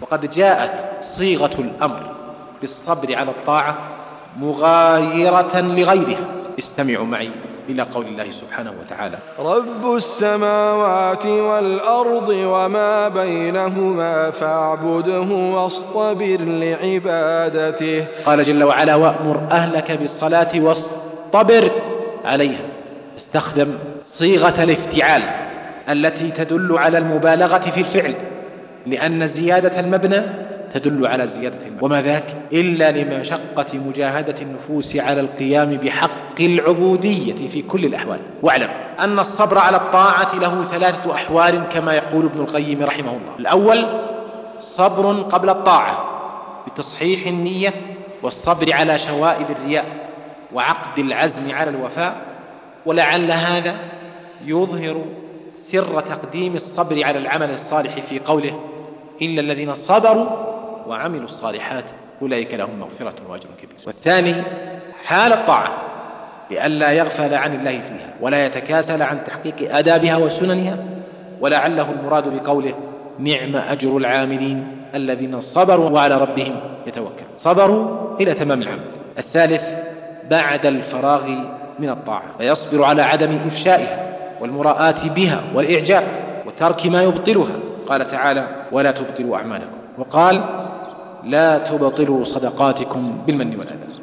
وقد جاءت صيغة الأمر بالصبر على الطاعة مغايرة لغيرها. استمعوا معي إلى قول الله سبحانه وتعالى. رب السماوات والأرض وما بينهما فاعبده واصطبر لعبادته. قال جل وعلا وأمر أهلك بالصلاة واصطبر عليها. استخدم صيغة الافتعال التي تدل على المبالغة في الفعل. لأن زيادة المبنى تدل على زيادة المبنى. وما ذاك؟ إلا لمشقة مجاهدة النفوس على القيام بحق العبودية في كل الأحوال. واعلم أن الصبر على الطاعة له ثلاثة أحوال كما يقول ابن القيم رحمه الله. الأول صبر قبل الطاعة بتصحيح النية والصبر على شوائب الرياء وعقد العزم على الوفاء ولعل هذا يظهر سر تقديم الصبر على العمل الصالح في قوله إلا الذين صبروا وعملوا الصالحات أولئك لهم مغفرة وأجر كبير. والثاني حال الطاعة لئلا يغفل عن الله فيها ولا يتكاسل عن تحقيق آدابها وسننها ولعله المراد بقوله نعم أجر العاملين الذين صبروا وعلى ربهم يتوكل. صبروا إلى تمام العمل. الثالث بعد الفراغ من الطاعة فيصبر على عدم إفشائها والمراءة بها والإعجاب وترك ما يبطلها. قال تعالى ولا تبطلوا أعمالكم. وقال لا تبطلوا صدقاتكم بالمن والأذى.